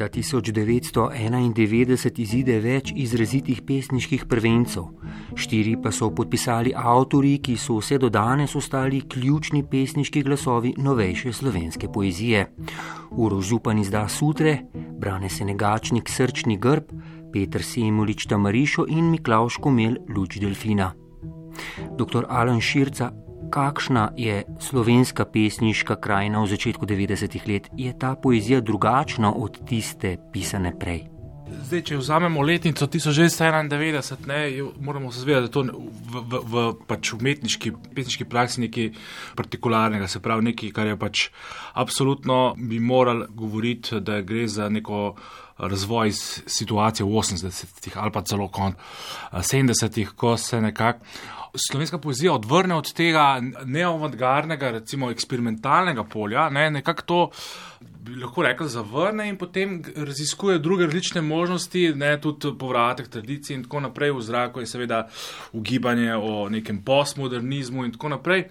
Leta 1991 izide več izrazitih pesniških prvencev, štiri pa so podpisali avtori, ki so vse do danes ostali ključni pesniški glasovi novejše slovenske poezije. Uro Župan izda Sutre, Brane Senegačnik Srčni grb, Petr Semulič Tamarišo in Miklaš Komel Luč Delfina. Dr. Alan Širca kakšna je slovenska pesniška krajina v začetku 90-ih let, je ta poezija drugačna od tiste pisane prej. Zdaj, če vzamemo letnico 1991, ne, moramo se zavedati, da je to v, v, v pač umetniški, pesniški praksi nekaj partikularnega, se pravi nekaj, kar je pač absolutno bi morali govoriti, da gre za neko razvoj situacije v 80-ih ali pa celo konc 70-ih, ko se nekako slovenska poezija odvrne od tega neovantgarnega, recimo eksperimentalnega polja, ne, nekako to bi lahko rekel, zavrne in potem raziskuje druge različne možnosti, ne tudi povratek tradicij in tako naprej. V zraku je seveda ugibanje o nekem postmodernizmu in tako naprej.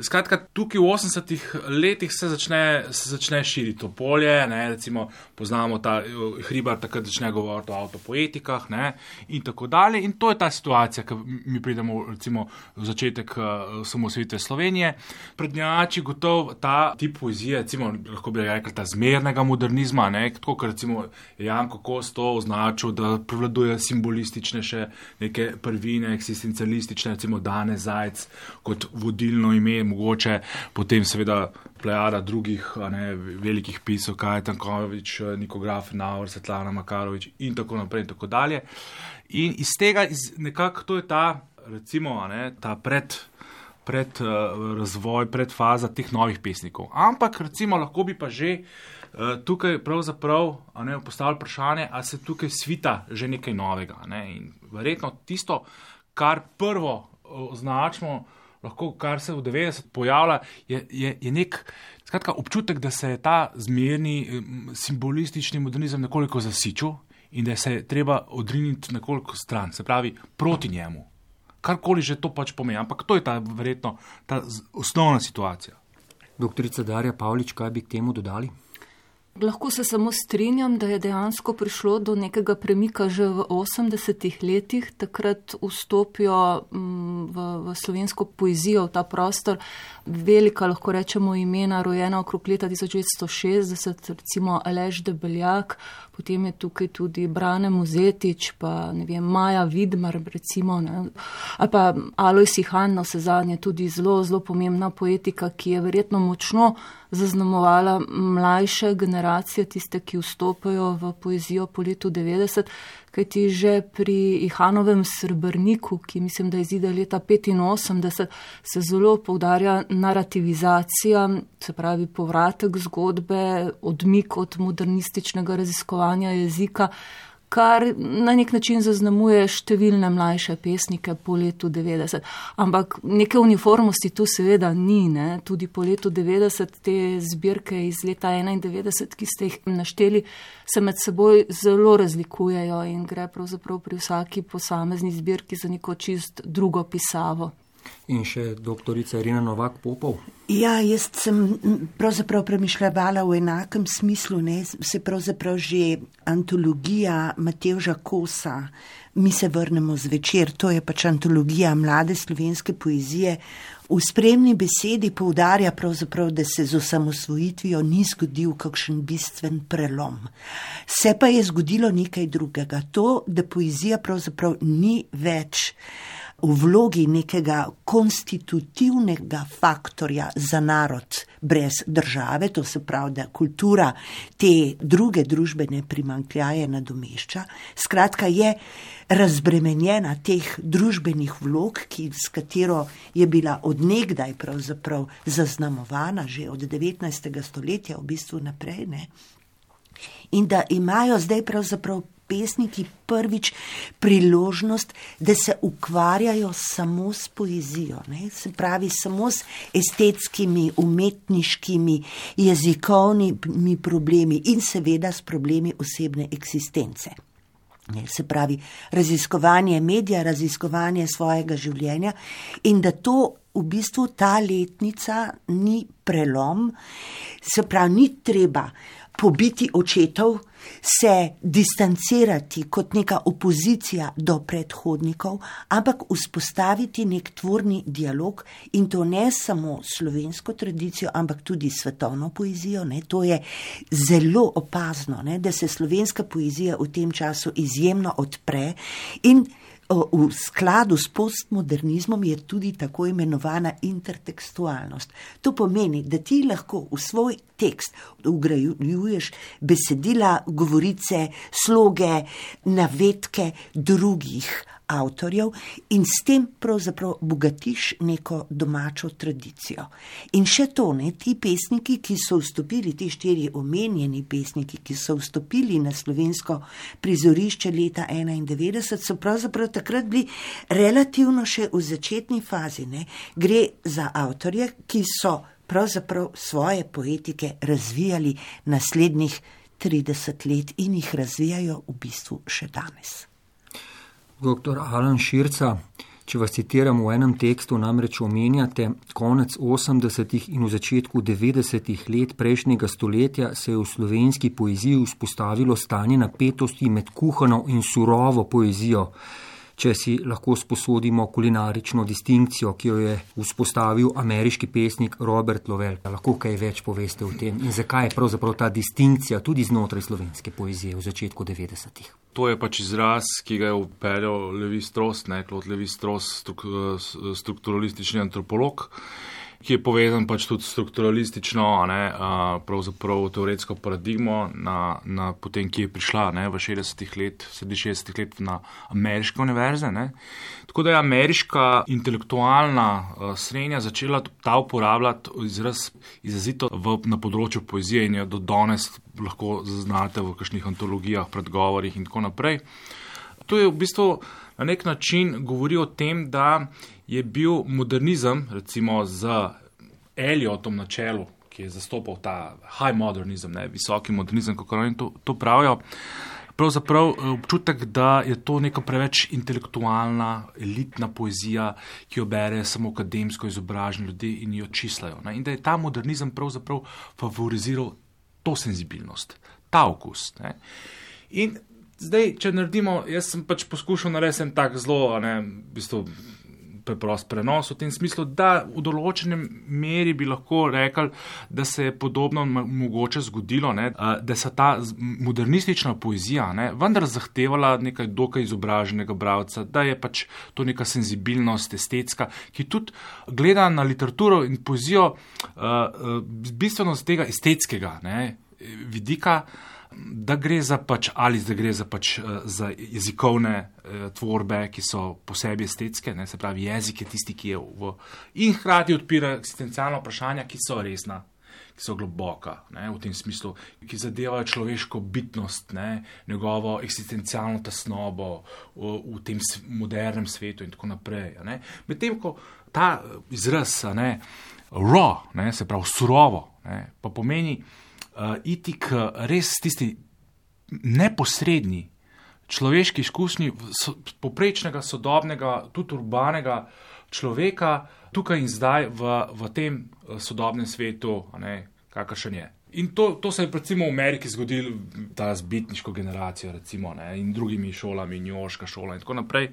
Skratka, tukaj v 80-ih letih se začne, se začne širiti to polje, ne, recimo poznamo ta hribar, takrat začne govoriti o avtopoetikah ne, in tako dalje. In to je ta situacija, ki mi pridemo recimo v začetek uh, samosvete Slovenije. Prednjači gotov ta tip poezije, recimo lahko bi rekel ta zmernega modernizma, ne, tako kot recimo Janko Kos to označil, da prevladuje simbolistične še neke prvine, eksistencialistične, recimo Dane Zajc kot vodilno ime, mogoče potem seveda plejada drugih ne, velikih pisov, Kaj Tankovič, Nikograf, Naur, Svetlana Makarovič in tako naprej in tako dalje. In iz tega, iz nekako to je ta, recimo, ne, ta pred pred uh, razvoj, pred faza teh novih pesnikov. Ampak recimo lahko bi pa že uh, tukaj pravzaprav ne, postavili vprašanje, ali se tukaj svita že nekaj novega. Ne? In verjetno tisto, kar prvo označimo, lahko kar se v 90 pojavlja, je, je, je nek. Skratka, občutek, da se je ta zmerni simbolistični modernizem nekoliko zasičil in da se je treba odriniti nekoliko stran, se pravi proti njemu karkoli že to pač pomeni. Ampak to je ta verjetno ta osnovna situacija. Doktorica Darja Pavlič, kaj bi k temu dodali? Lahko se samo strinjam, da je dejansko prišlo do nekega premika že v 80-ih letih. Takrat vstopijo mm, v, v slovensko poezijo, v ta prostor, velika, lahko rečemo, imena, rojena okrog leta 1960, recimo Alež Debeljak, potem je tukaj tudi Brane Muzetič, pa ne vem, Maja Vidmar, recimo, ne, ali pa Alois Ihan, na vse zadnje, tudi zelo, zelo pomembna poetika, ki je verjetno močno zaznamovala mlajše generacije, tiste, ki vstopajo v poezijo po letu 90, kajti že pri Ihanovem srebrniku, ki mislim, da je zida leta 85, se zelo povdarja narativizacija, se pravi povratek zgodbe, odmik od modernističnega raziskovanja jezika kar na nek način zaznamuje številne mlajše pesnike po letu 90. Ampak neke uniformnosti tu seveda ni, ne? tudi po letu 90 te zbirke iz leta 91, ki ste jih našteli, se med seboj zelo razlikujejo in gre pravzaprav pri vsaki posamezni zbirki za neko čist drugo pisavo in še doktorica Irina Novak Popov. Ja, jaz sem pravzaprav premišljala v enakem smislu, ne? se pravzaprav že antologija Matevža Kosa, mi se vrnemo zvečer, to je pač antologija mlade slovenske poezije. V spremni besedi poudarja pravzaprav, da se z osamosvojitvijo ni zgodil kakšen bistven prelom. Se pa je zgodilo nekaj drugega, to, da poezija pravzaprav ni več v vlogi nekega konstitutivnega faktorja za narod brez države, to se pravi, da kultura te druge družbene primankljaje nadomešča. Skratka, je razbremenjena teh družbenih vlog, ki, s katero je bila odnegdaj pravzaprav zaznamovana že od 19. stoletja v bistvu naprej. Ne? In da imajo zdaj pravzaprav pesniki prvič priložnost, da se ukvarjajo samo s poezijo, ne? se pravi samo s estetskimi, umetniškimi, jezikovnimi problemi in seveda s problemi osebne eksistence. Ne, se pravi, raziskovanje medija, raziskovanje svojega življenja, in da to v bistvu ta letnica ni prelom, se pravi, ni treba pobiti očetov, se distancirati kot neka opozicija do predhodnikov, ampak vzpostaviti nek tvorni dialog in to ne samo slovensko tradicijo, ampak tudi svetovno poezijo. Ne. To je zelo opazno, ne, da se slovenska poezija v tem času izjemno odpre in V skladu s postmodernizmom je tudi tako imenovana intertekstualnost. To pomeni, da ti lahko v svoj tekst ugrajuješ besedila, govorice, sloge, navedke drugih avtorjev in s tem pravzaprav bogatiš neko domačo tradicijo. In še to, ne, ti pesniki, ki so vstopili, ti štiri omenjeni pesniki, ki so vstopili na slovensko prizorišče leta 91, so pravzaprav takrat bili relativno še v začetni fazi. Ne. Gre za avtorje, ki so pravzaprav svoje poetike razvijali naslednjih 30 let in jih razvijajo v bistvu še danes. Doktor Alan Širca, če vas citiram v enem tekstu, namreč omenjate, konec 80. in v začetku 90. let prejšnjega stoletja se je v slovenski poeziji vzpostavilo stanje napetosti med kuhano in surovo poezijo če si lahko sposodimo kulinarično distinkcijo, ki jo je vzpostavil ameriški pesnik Robert Lovell. Lahko kaj več poveste o tem in zakaj je pravzaprav ta distinkcija tudi znotraj slovenske poezije v začetku 90-ih. To je pač izraz, ki ga je upeljal Levi Stros, ne kot Levi Stros, strukturalistični antropolog ki je povezan pač tudi strukturalistično, ne, pravzaprav teoretsko paradigmo, na, na potem, ki je prišla ne, v 60-ih let, sredi 60-ih let na ameriške univerze. Ne. Tako da je ameriška intelektualna srednja začela ta uporabljati izraz izrazito v, na področju poezije in jo do danes lahko zaznate v kakšnih antologijah, predgovorih in tako naprej. To je v bistvu na nek način govori o tem, da je bil modernizem, recimo z Eliotom na čelu, ki je zastopal ta high modernizem, ne, visoki modernizem, kako oni to, to pravijo. Pravzaprav eh, občutek, da je to neka preveč intelektualna, elitna poezija, ki jo bere samo akademsko izobraženi ljudje in jo čislajo. Ne. In da je ta modernizem pravzaprav favoriziral to senzibilnost, ta okus. Ne. In Zdaj, če naredimo, jaz sem pač poskušal narediti en tak zelo, ne, v bistvu preprost prenos v tem smislu, da v določenem meri bi lahko rekli, da se je podobno mogoče zgodilo, ne, da se ta modernistična poezija ne, vendar zahtevala nekaj dokaj izobraženega bravca, da je pač to neka senzibilnost, estetska, ki tudi gleda na literaturo in poezijo uh, bistveno z tega estetskega ne, vidika da gre za pač ali da gre za pač uh, za jezikovne uh, tvorbe, ki so posebej estetske, ne, se pravi jezik je tisti, ki je v in hkrati odpira eksistencialna vprašanja, ki so resna. Ki so globoka ne, v tem smislu, ki zadevajo človeško bitnost, ne, njegovo eksistencialno tesnobo v, v tem modernem svetu, in tako naprej. Medtem ko ta izraz, ne, raw, ne, se pravi surovo, ne, pa pomeni, uh, iti k res tisti neposredni človeški izkušnji, so, poprečnega, sodobnega, tudi urbanega človeka, tukaj in zdaj v, v tem uh, sodobnem svetu, kakršen je. In to, to se je recimo v Ameriki zgodilo, ta zbitniško generacijo, recimo, ne, in drugimi šolami, Njoška šola in tako naprej.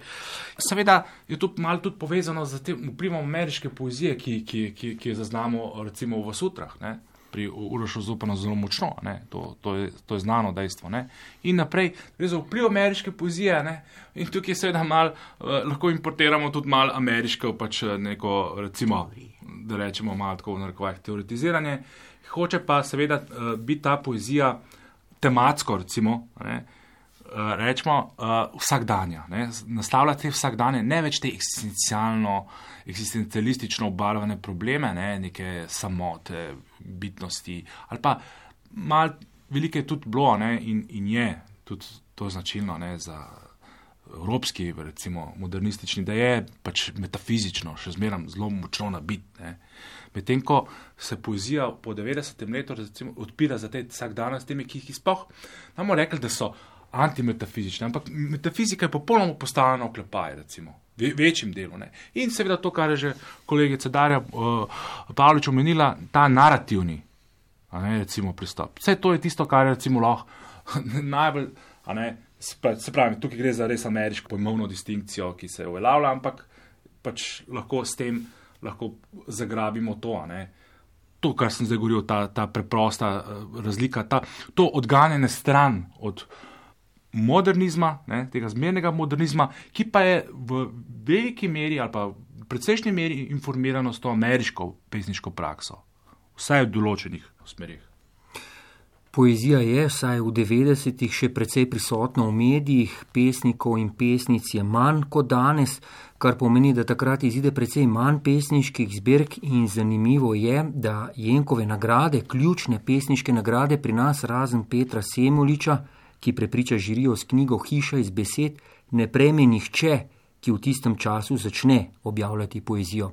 Seveda je to malo tudi povezano z tem vplivom ameriške poezije, ki, ki, ki, ki je zaznamo recimo v sutrah. Ne pri Urošu Zupanu zelo močno, to, to, je, to je znano dejstvo. Ne? In naprej, gre za vpliv ameriške poezije ne? in tukaj seveda mal, uh, lahko importiramo tudi malo ameriško, pač eh, neko, recimo, da rečemo malo tako v narekovajih teoretiziranje. Hoče pa seveda uh, biti ta poezija tematsko, recimo, ne? uh, rečemo, uh, vsakdanja, nastavljati vsakdanje, ne več te eksistencialno eksistencialistično obarvane probleme, ne, neke samote, bitnosti. Ali pa malo velike je tudi bilo ne, in, in je tudi to značilno ne, za evropski, recimo modernistični, da je pač metafizično še zmeraj zelo močno nabit. Medtem ko se poezija po 90. letu recimo, odpira za te vsak dan s temi, ki jih spoh, nam rekli, da so antimetafizične, ampak metafizika je popolnoma postavljena v klepaj, recimo večjim delu. Ne. In seveda to, kar je že kolegica Darja uh, Pavlič omenila, ta narativni ne, recimo, pristop. Vse to je tisto, kar je recimo lahko najbolj, ne, se pravi, tukaj gre za res ameriško pojmovno distinkcijo, ki se uveljavlja, ampak pač lahko s tem lahko zagrabimo to. To, kar sem zdaj govoril, ta, ta preprosta uh, razlika, ta, to odganjanje stran od modernizma, ne, tega zmernega modernizma, ki pa je v veliki meri ali pa v precejšnji meri informirano s to ameriško pesniško prakso, vsaj v določenih smerih. Poezija je vsaj v 90-ih še precej prisotna v medijih, pesnikov in pesnic je manj kot danes, kar pomeni, da takrat izide precej manj pesniških zbirk in zanimivo je, da Jenkove nagrade, ključne pesniške nagrade pri nas razen Petra Semoliča, ki prepriča žirijo s knjigo Hiša iz besed, ne prejme nihče, ki v tistem času začne objavljati poezijo.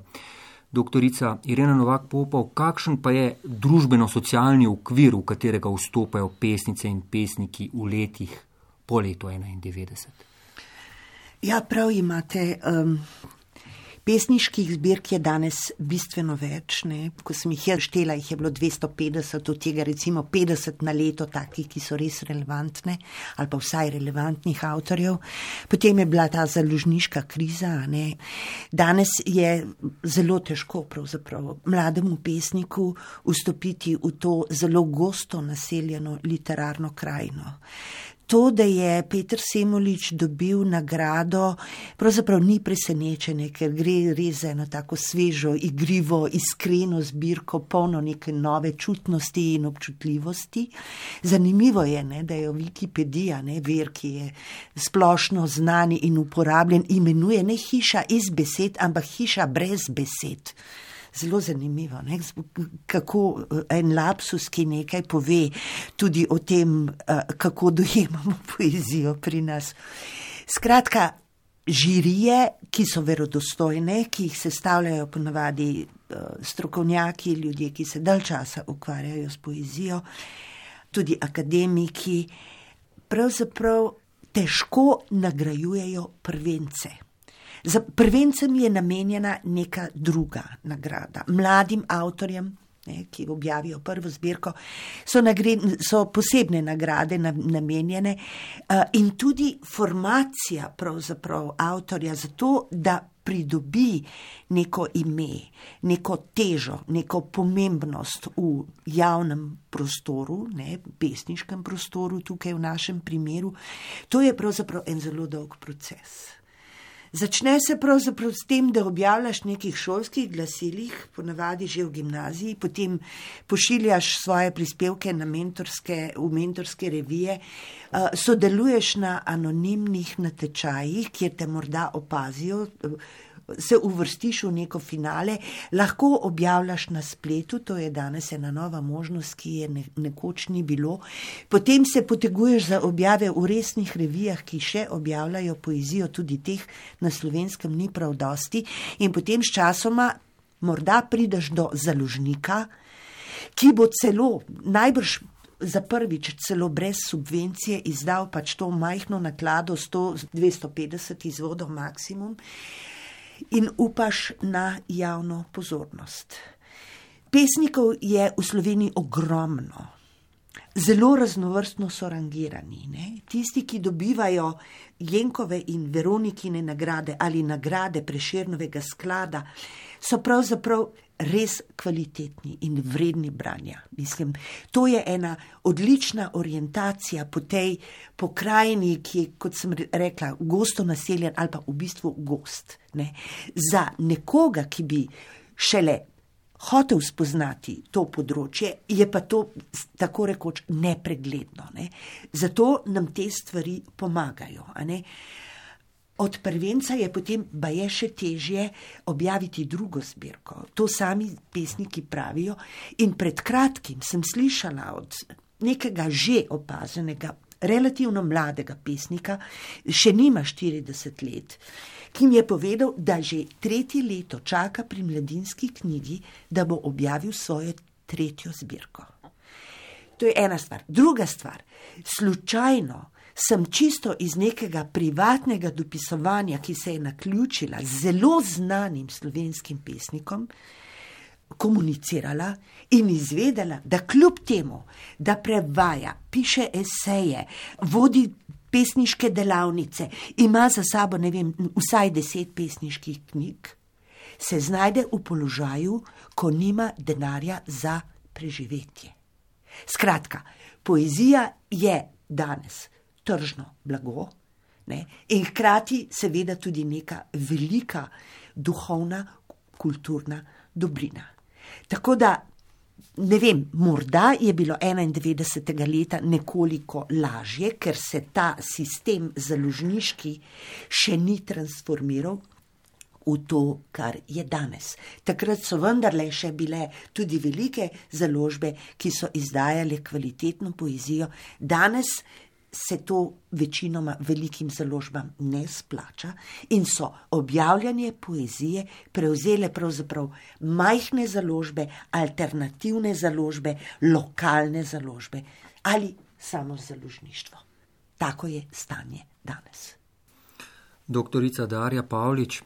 Doktorica Irena Novak Popov, kakšen pa je družbeno-socialni okvir, v katerega vstopajo pesnice in pesniki v letih po letu 91? Ja, prav imate. Um, Pesniških zbirk je danes bistveno več. Ne? Ko sem jih štela, jih je bilo 250, od tega recimo 50 na leto, takih, ki so res relevantne ali pa vsaj relevantnih avtorjev. Potem je bila ta založniška kriza. Ne? Danes je zelo težko mlademu pesniku vstopiti v to zelo gosto naseljeno literarno krajino to, da je Petr Semolič dobil nagrado, pravzaprav ni presenečenje, ker gre res za eno tako svežo, igrivo, iskreno zbirko, polno neke nove čutnosti in občutljivosti. Zanimivo je, ne, da je Wikipedija, ne, ver, ki je splošno znan in uporabljen, imenuje ne hiša iz besed, ampak hiša brez besed zelo zanimivo, ne? kako eh, en lapsus, ki nekaj pove tudi o tem, eh, kako dojemamo poezijo pri nas. Skratka, žirije, ki so verodostojne, ki jih sestavljajo ponavadi eh, strokovnjaki, ljudje, ki se dalj časa ukvarjajo s poezijo, tudi akademiki, pravzaprav težko nagrajujejo prvence. Za prvencem je namenjena neka druga nagrada. Mladim avtorjem, ne, ki objavijo prvo zbirko, so, nagred, so posebne nagrade namenjene uh, in tudi formacija avtorja za to, da pridobi neko ime, neko težo, neko pomembnost v javnem prostoru, ne, pesniškem prostoru, tukaj v našem primeru. To je pravzaprav en zelo dolg proces. Začne se pravzaprav s tem, da objavljaš nekih šolskih glasilih, ponavadi že v gimnaziji, potem pošiljaš svoje prispevke na mentorske, v mentorske revije, sodeluješ na anonimnih natečajih, kjer te morda opazijo se uvrstiš v neko finale, lahko objavljaš na spletu, to je danes ena nova možnost, ki je ne, nekoč ni bilo. Potem se poteguješ za objave v resnih revijah, ki še objavljajo poezijo, tudi teh na slovenskem ni prav dosti, in potem s časoma morda prideš do založnika, ki bo celo najbrž. Za prvič, celo brez subvencije, izdal pač to majhno naklado, 100-250 izvodov maksimum, in upaš na javno pozornost. Pesnikov je v Sloveniji ogromno, zelo raznovrstno so rangirani. Ne? Tisti, ki dobivajo Jenkove in Veronikine nagrade ali nagrade preširnovega sklada, so pravzaprav res kvalitetni in vredni branja. Mislim, to je ena odlična orientacija po tej pokrajini, ki je, kot sem rekla, gosto naseljen ali pa v bistvu gost. Ne. Za nekoga, ki bi šele hotel spoznati to področje, je pa to tako rekoč nepregledno. Ne. Zato nam te stvari pomagajo. Od prvenca je potem baje še težje objaviti drugo zbirko. To sami pesniki pravijo. In pred kratkim sem slišala od nekega že opazenega, relativno mladega pesnika, še nima 40 let, ki mi je povedal, da že tretje leto čaka pri mladinski knjigi, da bo objavil svojo tretjo zbirko. To je ena stvar. Druga stvar, slučajno sem čisto iz nekega privatnega dopisovanja, ki se je naključila z zelo znanim slovenskim pesnikom, komunicirala in izvedela, da kljub temu, da prevaja, piše eseje, vodi pesniške delavnice, ima za sabo, ne vem, vsaj deset pesniških knjig, se znajde v položaju, ko nima denarja za preživetje. Skratka, poezija je danes tržno blago ne, in hkrati seveda tudi neka velika duhovna, kulturna dobrina. Tako da, ne vem, morda je bilo 91. leta nekoliko lažje, ker se ta sistem založniški še ni transformiral. V to, kar je danes. Takrat so vendarle še bile tudi velike založbe, ki so izdajale kvalitetno poezijo, danes se to večinoma velikim založbam ne splača in so objavljanje poezije prevzele pravzaprav majhne založbe, alternativne založbe, lokalne založbe ali samo založništvo. Tako je stanje danes. Doktorica Darja Pavlič,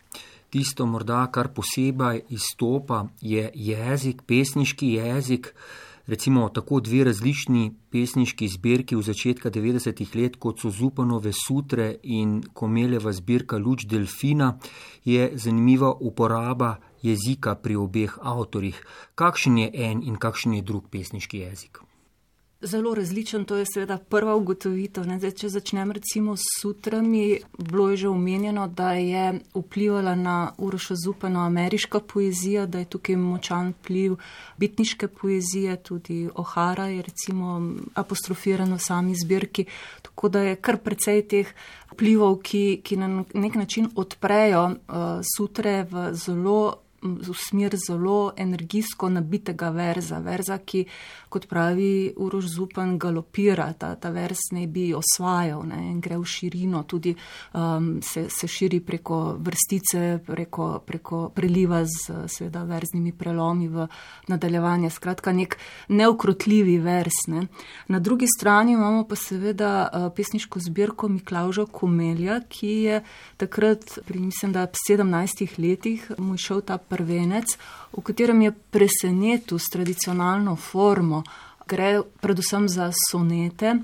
tisto morda, kar posebej izstopa, je jezik, pesniški jezik recimo tako dve različni pesniški zbirki v začetka 90-ih let, kot so Zupanove sutre in Komeljeva zbirka Luč Delfina, je zanimiva uporaba jezika pri obeh avtorjih. Kakšen je en in kakšen je drug pesniški jezik? Zelo različen. To je seveda prva ugotovitev. Zdaj, če začnem recimo s sutrami, bilo je že omenjeno, da je vplivala na Uroša Zupano ameriška poezija, da je tukaj močan vpliv bitniške poezije, tudi Ohara je recimo apostrofirano v sami zbirki. Tako da je kar precej teh vplivov, ki, ki na nek način odprejo uh, sutre v zelo v smer zelo energijsko nabitega verza, verza, ki, kot pravi Urož Zupan, galopira, ta, ta vers ne bi osvajal ne, in gre v širino, tudi um, se, se širi preko vrstice, preko, preko preliva z seveda verznimi prelomi v nadaljevanje. Skratka, nek neukrotljivi vers. Ne. Na drugi strani imamo pa seveda uh, pesniško zbirko Miklauža Komelja, ki je takrat, pri mislim, da 17 letih mu je šel ta prvenec, v katerem je presenetil s tradicionalno formo. Gre predvsem za sonete,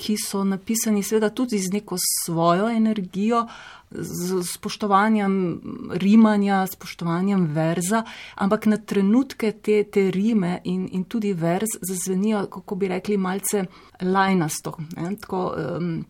ki so napisani seveda tudi z neko svojo energijo, z spoštovanjem rimanja, spoštovanjem verza, ampak na trenutke te, te rime in, in tudi verz zazvenijo, kako bi rekli, malce lajnasto. Ne, tako, um,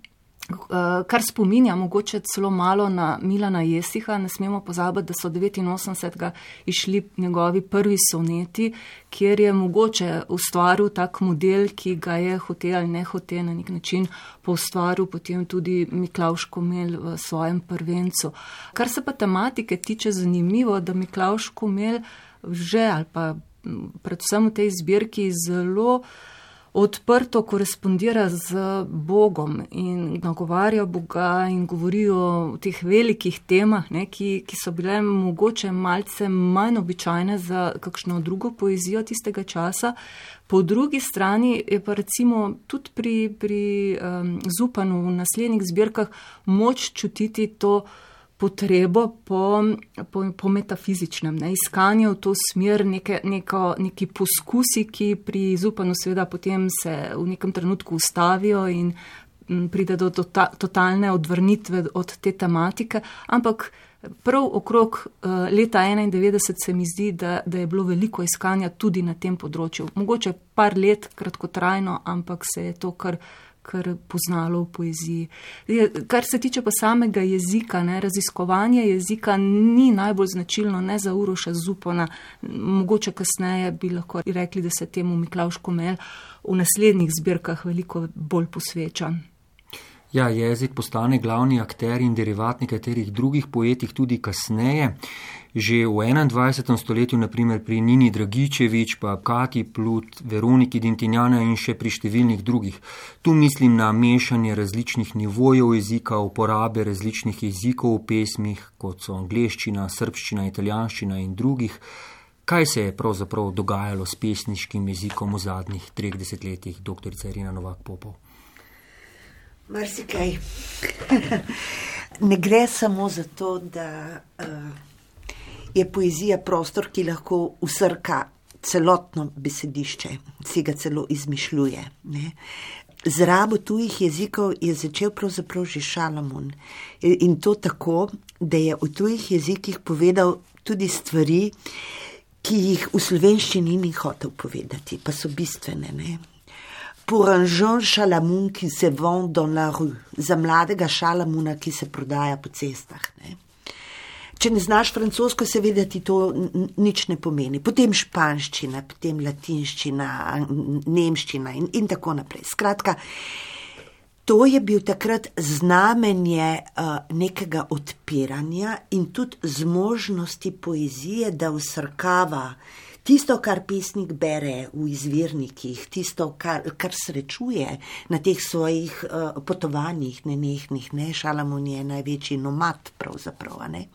kar spominja mogoče celo malo na Milana Jesiha. Ne smemo pozabiti, da so 89. išli njegovi prvi soneti, kjer je mogoče ustvaril tak model, ki ga je hotel ali ne hotel na nek način poustvaril potem tudi Miklaš Komel v svojem prvencu. Kar se pa tematike tiče, zanimivo, da Miklaš Komel že ali pa predvsem v tej zbirki zelo odprto korespondira z Bogom in nagovarja Boga in govori o teh velikih temah, ne, ki, ki so bile mogoče malce manj običajne za kakšno drugo poezijo tistega časa. Po drugi strani je pa recimo tudi pri, pri um, Zupanu v naslednjih zbirkah moč čutiti to, potrebo po, po, po metafizičnem, ne, iskanju v to smer, neke, neko, neki poskusi, ki pri Zupanu seveda potem se v nekem trenutku ustavijo in pride do tota, totalne odvrnitve od te tematike, ampak prav okrog uh, leta 91 se mi zdi, da, da je bilo veliko iskanja tudi na tem področju. Mogoče par let kratkotrajno, ampak se je to kar kar poznalo v poeziji. Kar se tiče pa samega jezika, ne, raziskovanje jezika ni najbolj značilno ne za Uroša Zupona, mogoče kasneje bi lahko rekli, da se temu Miklauško Mel v naslednjih zbirkah veliko bolj posveča. Ja, jezik postane glavni akter in derivat nekaterih drugih poetih tudi kasneje. Že v 21. stoletju, naprimer pri Nini Dragičevič, pa Kati Plut, Veroniki Dintinjana in še pri številnih drugih. Tu mislim na mešanje različnih nivojev jezika, uporabe različnih jezikov v pesmih, kot so angliščina, srbščina, italijanščina in drugih. Kaj se je pravzaprav dogajalo s pesniškim jezikom v zadnjih 30 letih, dr. Irina Novak Popov? Marsikaj. ne gre samo za to, da. Uh je poezija prostor, ki lahko usrka celotno besedišče, si ga celo izmišljuje. Ne? Z rabo tujih jezikov je začel pravzaprav že Šalamun in to tako, da je v tujih jezikih povedal tudi stvari, ki jih v slovenščini ni hotel povedati, pa so bistvene. Ne? Pour un jeune Chalamun, ki se vend dans la rue, za mladega Šalamuna, ki se prodaja po cestah. Ne? Če ne znaš francosko, seveda ti to nič ne pomeni. Potem španščina, potem latinščina, nemščina in, in tako naprej. Skratka, to je bil takrat znamenje uh, nekega odpiranja in tudi zmožnosti poezije, da usrkava tisto, kar pesnik bere v izvirnikih, tisto, kar, kar srečuje na teh svojih uh, potovanjih, nenehnih, ne, Šalamun je največji nomad pravzaprav. Ne.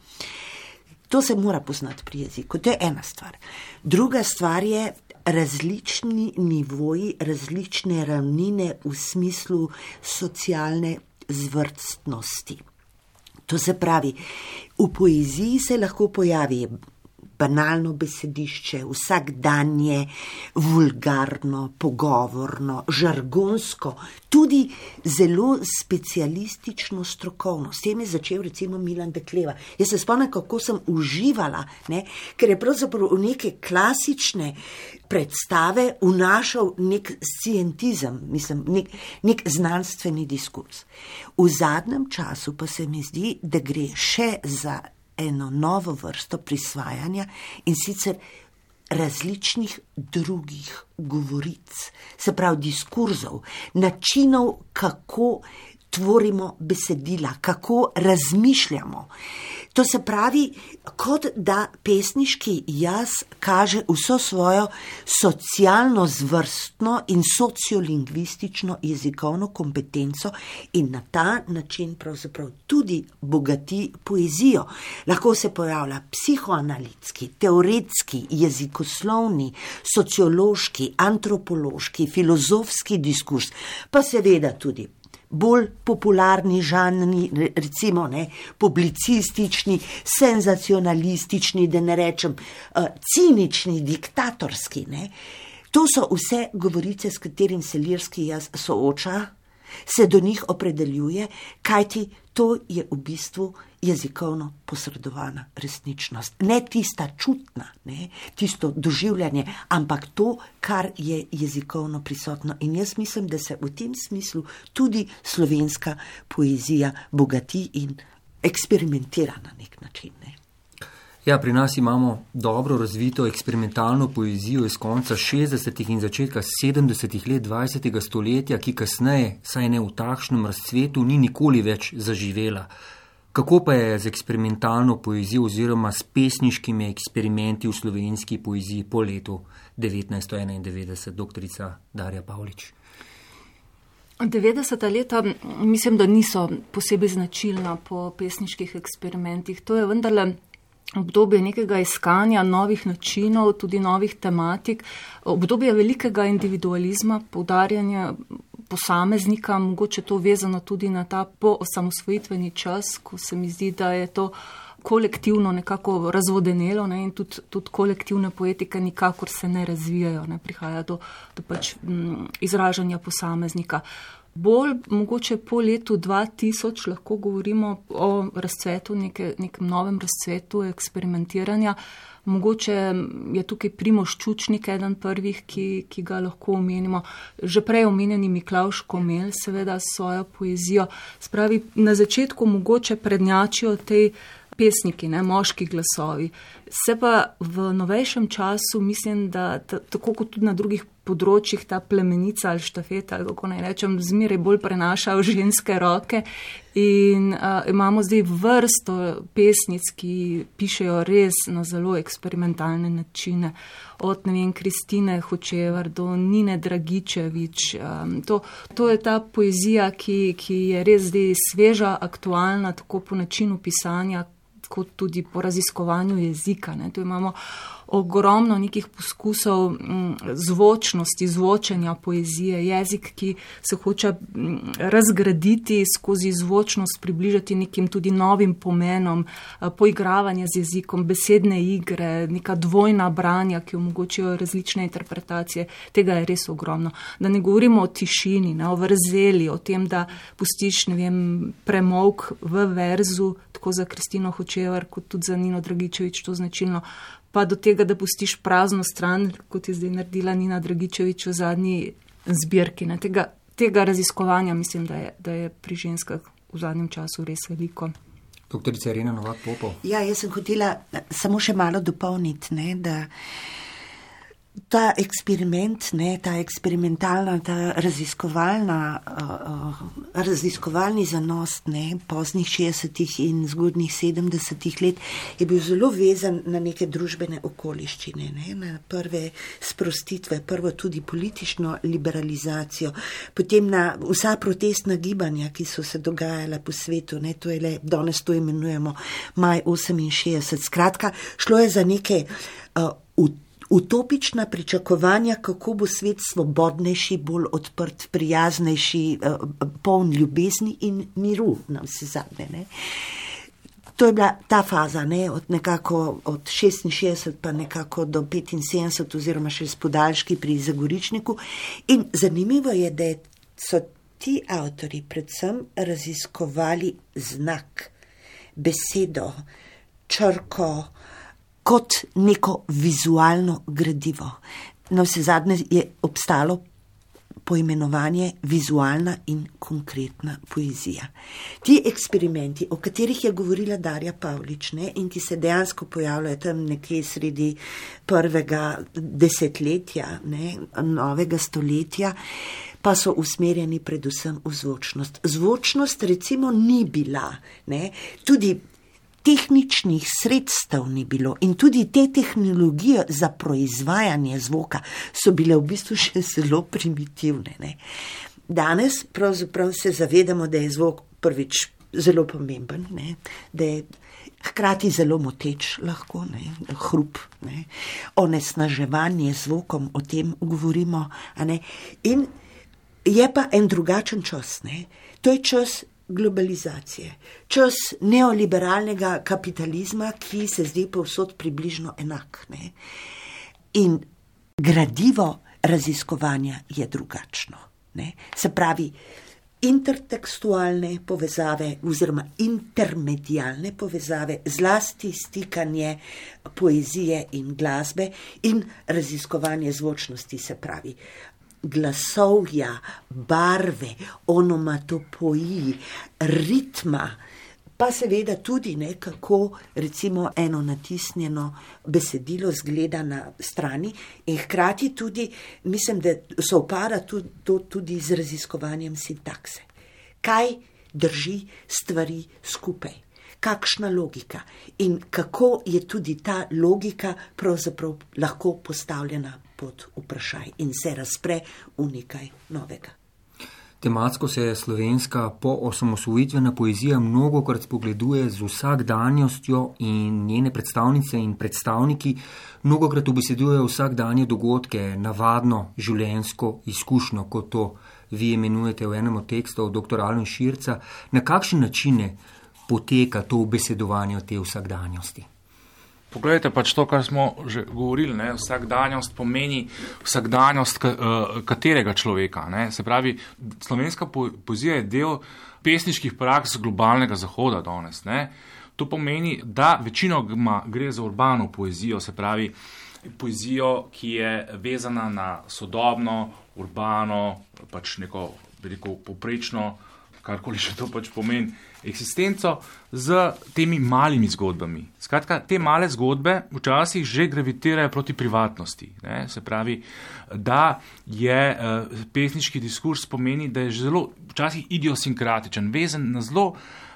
To se mora poznati pri jeziku, to je ena stvar. Druga stvar je, različni nivoji, različne ravnine v smislu socialne zvrstnosti. To se pravi, v poeziji se lahko pojavi banalno besedišče, vsakdanje, vulgarno, pogovorno, žargonsko, tudi zelo specialistično strokovno. S tem je začel recimo Milan Dekleva. Jaz se spomnim, kako sem uživala, ne? ker je pravzaprav v neke klasične predstave vnašal nek scientizem, mislim, nek, nek znanstveni diskurs. V zadnjem času pa se mi zdi, da gre še za eno novo vrsto prisvajanja in sicer različnih drugih govoric, se pravi diskurzov, načinov, kako tvorimo besedila, kako razmišljamo. To se pravi, kot da pesniški jaz kaže vso svojo socialno zvrstno in sociolingvistično jezikovno kompetenco in na ta način pravzaprav tudi bogati poezijo. Lahko se pojavlja psihoanalitski, teoretski, jezikoslovni, sociološki, antropološki, filozofski diskurs, pa seveda tudi bolj popularni žanri, recimo ne, publicistični, senzacionalistični, da ne rečem uh, cinični, diktatorski. Ne. To so vse govorice, s katerim se lirski jaz sooča, se do njih opredeljuje, kajti to je v bistvu jezikovno posredovana resničnost. Ne tista čutna, ne, tisto doživljanje, ampak to, kar je jezikovno prisotno. In jaz mislim, da se v tem smislu tudi slovenska poezija bogati in eksperimentira na nek način. Ne. Ja, pri nas imamo dobro razvito eksperimentalno poezijo iz konca 60. in začetka 70. let 20. stoletja, ki kasneje, saj ne v takšnem razcvetu, ni nikoli več zaživela. Kako pa je z eksperimentalno poezijo oziroma s pesniškimi eksperimenti v slovenski poeziji po letu 1991, doktorica Darja Pavlič? 90. leta mislim, da niso posebej značilna po pesniških eksperimentih. To je vendarle obdobje nekega iskanja novih načinov, tudi novih tematik, obdobje velikega individualizma, poudarjanja posameznika, mogoče to vezano tudi na ta poosamosvojitveni čas, ko se mi zdi, da je to kolektivno nekako razvodenelo ne, in tudi, tudi kolektivne poetike nikakor se ne razvijajo, ne prihaja do, do pač m, mm, izražanja posameznika. Bolj mogoče po letu 2000 lahko govorimo o razcvetu, neke, nekem novem razcvetu eksperimentiranja. Mogoče je tukaj Primoš Čučnik eden prvih, ki, ki ga lahko omenimo. Že prej omenjeni Miklaš Komel, seveda svojo poezijo. Spravi, na začetku mogoče prednjačijo tej pesniki, ne, moški glasovi. Se pa v novejšem času mislim, da tako kot tudi na drugih področjih ta plemenica ali štafeta, ali kako naj rečem, zmeraj bolj prenaša v ženske roke. In uh, imamo zdaj vrsto pesnic, ki pišejo res na zelo eksperimentalne načine. Od ne vem, Kristine Hočevar do Nine Dragičevič. Um, to, to je ta poezija, ki, ki je res zdaj sveža, aktualna, tako po načinu pisanja, kot tudi po raziskovanju jezika. Ne. Tu imamo ogromno nekih poskusov mm, zvočnosti, zvočenja poezije, jezik, ki se hoče mm, razgraditi skozi zvočnost, približati nekim tudi novim pomenom, eh, poigravanja z jezikom, besedne igre, neka dvojna branja, ki omogočajo različne interpretacije. Tega je res ogromno. Da ne govorimo o tišini, ne, o vrzeli, o tem, da pustiš vem, premolk v verzu, tako za Kristino Hočevar, kot tudi za Nino Dragičevič, to značilno pa do tega, da pustiš prazno stran, kot je zdaj naredila Nina Dragičevič v zadnji zbirki. Tega, tega raziskovanja mislim, da je, da je pri ženskah v zadnjem času res veliko. Doktorica Irina Novak Popo. Ja, jaz sem hotela samo še malo dopolniti, ne, da ta eksperiment, ne, ta eksperimentalna, ta raziskovalna, uh, raziskovalni zanos ne, poznih 60-ih in zgodnih 70-ih let je bil zelo vezan na neke družbene okoliščine, ne, na prve sprostitve, prvo tudi politično liberalizacijo, potem na vsa protestna gibanja, ki so se dogajala po svetu, ne, to je le, danes to imenujemo maj 68. Skratka, šlo je za neke uh, utopična pričakovanja, kako bo svet svobodnejši, bolj odprt, prijaznejši, eh, poln ljubezni in miru na vse zadnje. Ne. To je bila ta faza, ne, od nekako od 66 pa nekako do 75 oziroma še s podaljški pri Zagoričniku. In zanimivo je, da so ti avtori predvsem raziskovali znak, besedo, črko, kot neko vizualno gradivo. Na vse zadnje je obstalo poimenovanje vizualna in konkretna poezija. Ti eksperimenti, o katerih je govorila Darja Pavlič ne, in ki se dejansko pojavljajo tam nekje sredi prvega desetletja, ne, novega stoletja, pa so usmerjeni predvsem v zvočnost. Zvočnost recimo ni bila, ne, tudi tehničnih sredstev ni bilo in tudi te tehnologije za proizvajanje zvoka so bile v bistvu še zelo primitivne. Ne. Danes pravzaprav se zavedamo, da je zvok prvič zelo pomemben, ne, da je hkrati zelo moteč lahko, ne, hrup, ne, onesnaževanje zvokom, o tem govorimo. In je pa en drugačen čas, ne. to je čas globalizacije, čas neoliberalnega kapitalizma, ki se zdi povsod približno enak. Ne? In gradivo raziskovanja je drugačno. Ne? Se pravi, intertekstualne povezave oziroma intermedijalne povezave, zlasti stikanje poezije in glasbe in raziskovanje zvočnosti, se pravi, glasovja, barve, onomatopoji, ritma, pa seveda tudi nekako, recimo, eno natisnjeno besedilo zgleda na strani in hkrati tudi, mislim, da so opada tudi, to tudi z raziskovanjem sintakse. Kaj drži stvari skupaj? Kakšna logika in kako je tudi ta logika pravzaprav lahko postavljena pod vprašaj in se razpre v nekaj novega. Tematsko se slovenska poosamosvojitvena poezija mnogokrat spogleduje z vsakdanjostjo in njene predstavnice in predstavniki mnogokrat obesedujejo vsakdanje dogodke, navadno življensko izkušnjo, kot to vi imenujete v enem od tekstov dr. Alan Širca. Na kakšne načine poteka to obesedovanje te vsakdanjosti? Poglejte, pač to, kar smo že govorili, ne, vsakdanjost pomeni vsakdanjost eh, katerega človeka. Ne. Se pravi, slovenska poezija je del pesniških praks globalnega zahoda danes. Ne. To pomeni, da večino gre za urbano poezijo, se pravi, poezijo, ki je vezana na sodobno, urbano, pač neko veliko poprečno karkoli še to pač pomeni, eksistenco z temi malimi zgodbami. Skratka, te male zgodbe včasih že gravitirajo proti privatnosti. Ne? Se pravi, da je uh, pesniški diskurs pomeni, da je zelo včasih idiosinkratičen, vezan na zelo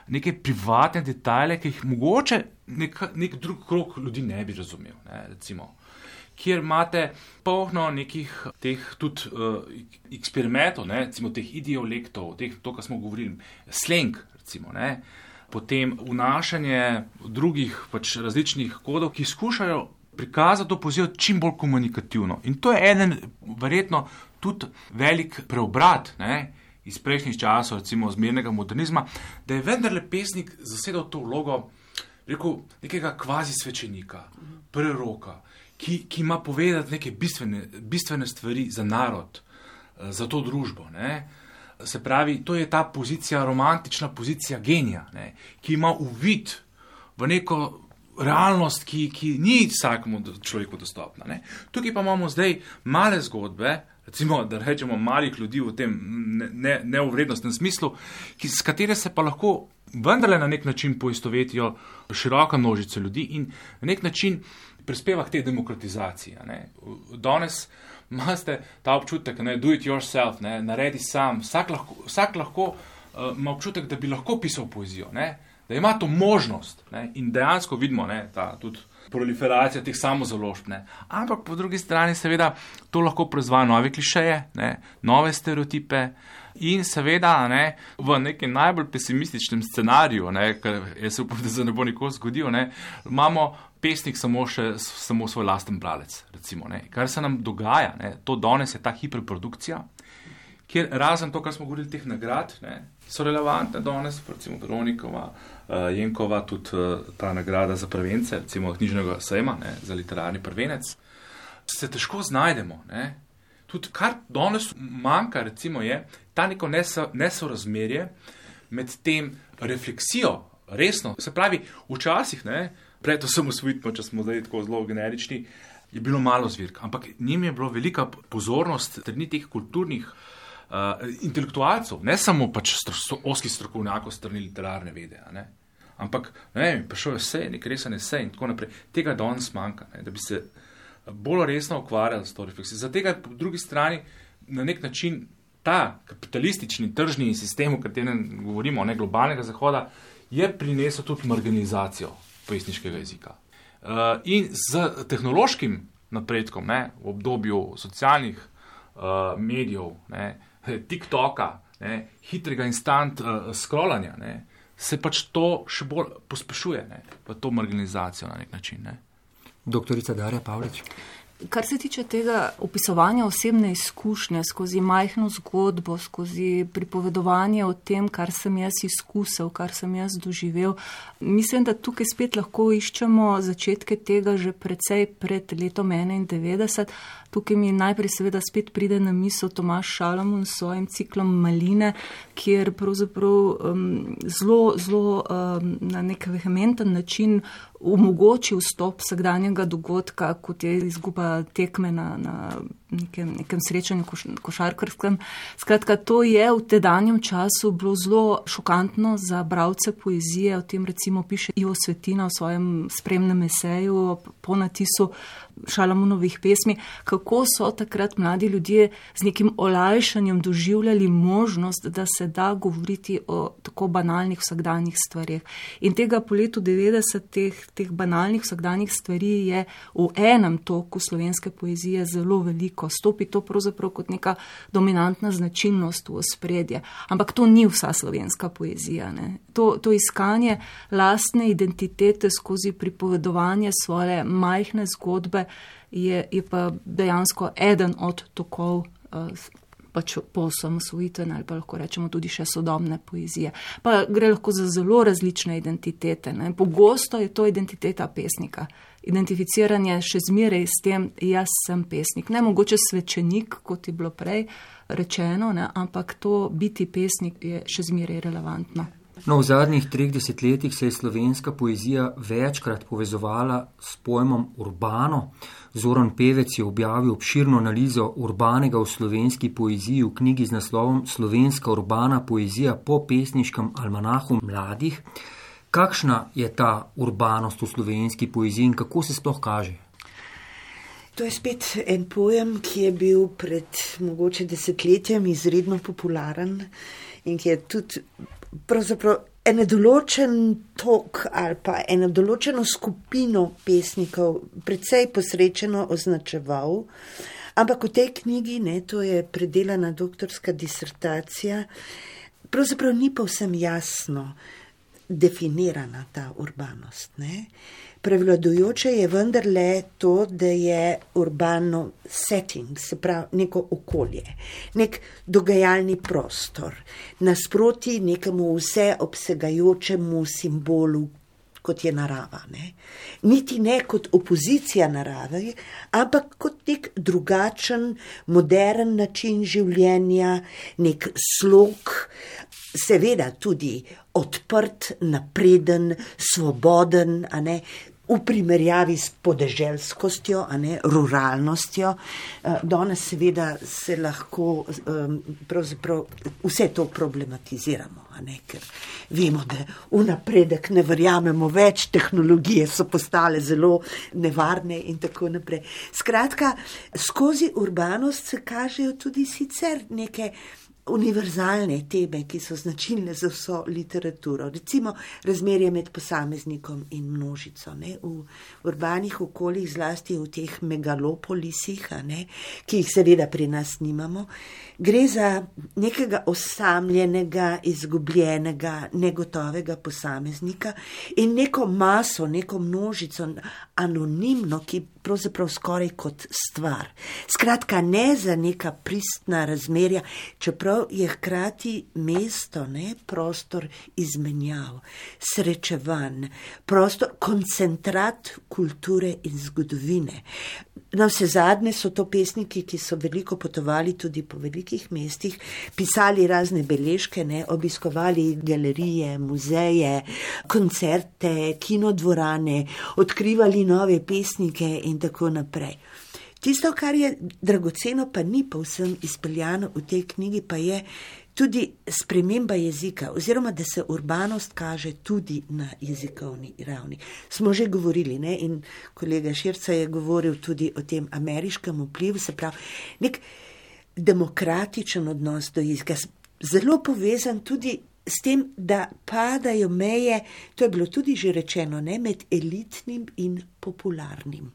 neke privatne detajle, ki jih mogoče nek, nek drug krok ljudi ne bi razumel. Ne? Recimo, kjer imate polno nekih teh tudi uh, eksperimentov, ne, recimo teh idiolektov, teh, to, kar smo govorili, sleng, recimo, ne, potem vnašanje drugih pač različnih kodov, ki skušajo prikazati to pozijo čim bolj komunikativno. In to je eden, verjetno, tudi velik preobrat ne, iz prejšnjih časov, recimo zmernega modernizma, da je vendarle pesnik zasedal to vlogo rekel, nekega kvazi svečenika, preroka, ki, ki ima povedati neke bistvene, bistvene stvari za narod, eh, za to družbo. Ne. Se pravi, to je ta pozicija, romantična pozicija genija, ne, ki ima uvid v neko realnost, ki, ki ni vsakemu človeku dostopna. Ne. Tukaj pa imamo zdaj male zgodbe, recimo, da rečemo malih ljudi v tem neuvrednostnem ne, ne smislu, ki, s katere se pa lahko vendarle na nek način poistovetijo široka množica ljudi in na nek način prispeva k tej demokratizaciji. Danes imate ta občutek, da do it yourself, ne, naredi sam, vsak lahko, vsak lahko uh, ima občutek, da bi lahko pisal poezijo. Ne da ima to možnost ne, in dejansko vidimo ne, ta tudi proliferacija teh samozaložb. Ne. Ampak po drugi strani, seveda, to lahko proizvaja nove klišeje, ne, nove stereotipe. In seveda, ne, v nekem najbolj pesimističnem scenariju, ne, ker jaz upam, da se ne bo nikoli zgodil, ne, imamo pesnik samo, še, samo svoj lasten bralec. Recimo, Kar se nam dogaja, ne, to danes je ta hiperprodukcija, kjer razen to, kar smo govorili, teh nagrad, ne, so relevantne danes, recimo Veronikova, uh, Jenkova, tudi uh, ta nagrada za prvence, recimo knjižnega sejma, ne, za literarni prvenec, se težko znajdemo. Ne. Tudi kar danes manjka, recimo, je ta neko nesorazmerje med tem refleksijo, resno. Se pravi, včasih, ne, pred osamosvojitvijo, če smo zdaj tako zelo generični, je bilo malo zvirk, ampak njim je bilo velika pozornost strani teh kulturnih uh, intelektualcev, ne samo pač stro, oskih strokovnjakov strani literarne vede. Ne? Ampak ne, prišel je vse, nek resen esej in tako naprej. Tega danes manjka, ne? da bi se bolj resno ukvarjali s to refleksijo. Zato, po drugi strani, na nek način ta kapitalistični tržni sistem, o katerem govorimo, ne globalnega zahoda, je prinesel tudi marginalizacijo pesniškega jezika. Uh, in z tehnološkim napredkom ne, v obdobju socialnih uh, medijev, ne, TikToka, ne, hitrega instant uh, scrollanja, ne, se pač to še bolj pospešuje, ne, v to marginalizacijo na nek način. Ne. Doktorica Darja Pavlič. Kar se tiče tega opisovanja osebne izkušnje skozi majhno zgodbo, skozi pripovedovanje o tem, kar sem jaz izkusil, kar sem jaz doživel, mislim, da tukaj spet lahko iščemo začetke tega že precej pred letom 91. Tukaj mi najprej seveda spet pride na misel Tomaš Šalamun s svojim ciklom Maline, kjer pravzaprav um, zelo, zelo um, na nek vehementen način omogoči vstop vsakdanjega dogodka, kot je izguba tekme na, na nekem, nekem srečanju koš, košarkarskem. Skratka, to je v tedanjem času bilo zelo šokantno za bravce poezije, o tem recimo piše Ivo Svetina v svojem spremnem eseju po natisu Šalamunovih pesmi, kako so takrat mladi ljudje z nekim olajšanjem doživljali možnost, da se da govoriti o tako banalnih vsakdanjih stvarih. In tega po letu 90 teh, teh banalnih vsakdanjih stvari je v enem toku slovenske poezije zelo veliko. Stopi to pravzaprav kot neka dominantna značilnost v spredje. Ampak to ni vsa slovenska poezija. To, to iskanje lastne identitete skozi pripovedovanje svoje majhne zgodbe je, je pa dejansko eden od tokov. Uh, Pač po osamosvojitveni ali pa lahko rečemo tudi še sodobne poezije. Pa gre lahko za zelo različne identitete. Ne. Pogosto je to identiteta pesnika. Identificiranje še zmeraj s tem, jaz sem pesnik. Ne mogoče svečenik, kot je bilo prej rečeno, ne, ampak to biti pesnik je še zmeraj relevantno. No, v zadnjih treh desetletjih se je slovenska poezija večkrat povezovala s pojmom urbano. Zoran Pevec je objavil obširno analizo urbanega v slovenski poeziji v knjigi z naslovom Slovenska urbana poezija po pesniškem almanahu mladih. Kakšna je ta urbanost v slovenski poeziji in kako se sploh kaže? To je spet en pojem, ki je bil pred mogoče desetletjem izredno popularen in ki je tudi pravzaprav en določen tok ali pa eno določeno skupino pesnikov precej posrečeno označeval. Ampak v tej knjigi, ne, to je predelana doktorska disertacija, pravzaprav ni povsem jasno, definirana ta urbanost. Ne? Prevladujoče je vendarle to, da je urbano setting, se pravi neko okolje, nek dogajalni prostor, nasproti nekemu vseobsegajočemu simbolu, kot je narava. Ne? Niti ne kot opozicija naravi, ampak kot nek drugačen, modern način življenja, nek slog, seveda tudi odprt, napreden, svoboden, v primerjavi s podeželskostjo, a ne ruralnostjo. Eh, danes seveda se lahko vse to problematiziramo, ne, ker vemo, da v napredek ne verjamemo več, tehnologije so postale zelo nevarne in tako naprej. Skratka, skozi urbanost se kažejo tudi sicer neke univerzalne teme, ki so značilne za vso literaturo. Recimo razmerje med posameznikom in množico. Ne? V urbanih okoljih, zlasti v teh megalopolisih, ne? ki jih seveda pri nas nimamo, gre za nekega osamljenega, izgubljenega, negotovega posameznika in neko maso, neko množico, anonimno, ki pravzaprav skoraj kot stvar. Skratka, ne za neka pristna razmerja, čeprav je hkrati mesto, ne prostor izmenjav, srečevan, prostor, koncentrat kulture in zgodovine. Na vse zadnje so to pesniki, ki so veliko potovali tudi po velikih mestih, pisali razne beležke, ne, obiskovali galerije, muzeje, koncerte, kinodvorane, odkrivali nove pesnike in tako naprej. Tisto, kar je dragoceno, pa ni povsem izpeljano v tej knjigi, pa je tudi sprememba jezika, oziroma da se urbanost kaže tudi na jezikovni ravni. Smo že govorili, ne? in kolega Širca je govoril tudi o tem ameriškem vplivu, se pravi, nek demokratičen odnos do jezika, zelo povezan tudi. S tem, da padajo meje, to je bilo tudi že rečeno, ne, med elitnim in popularnim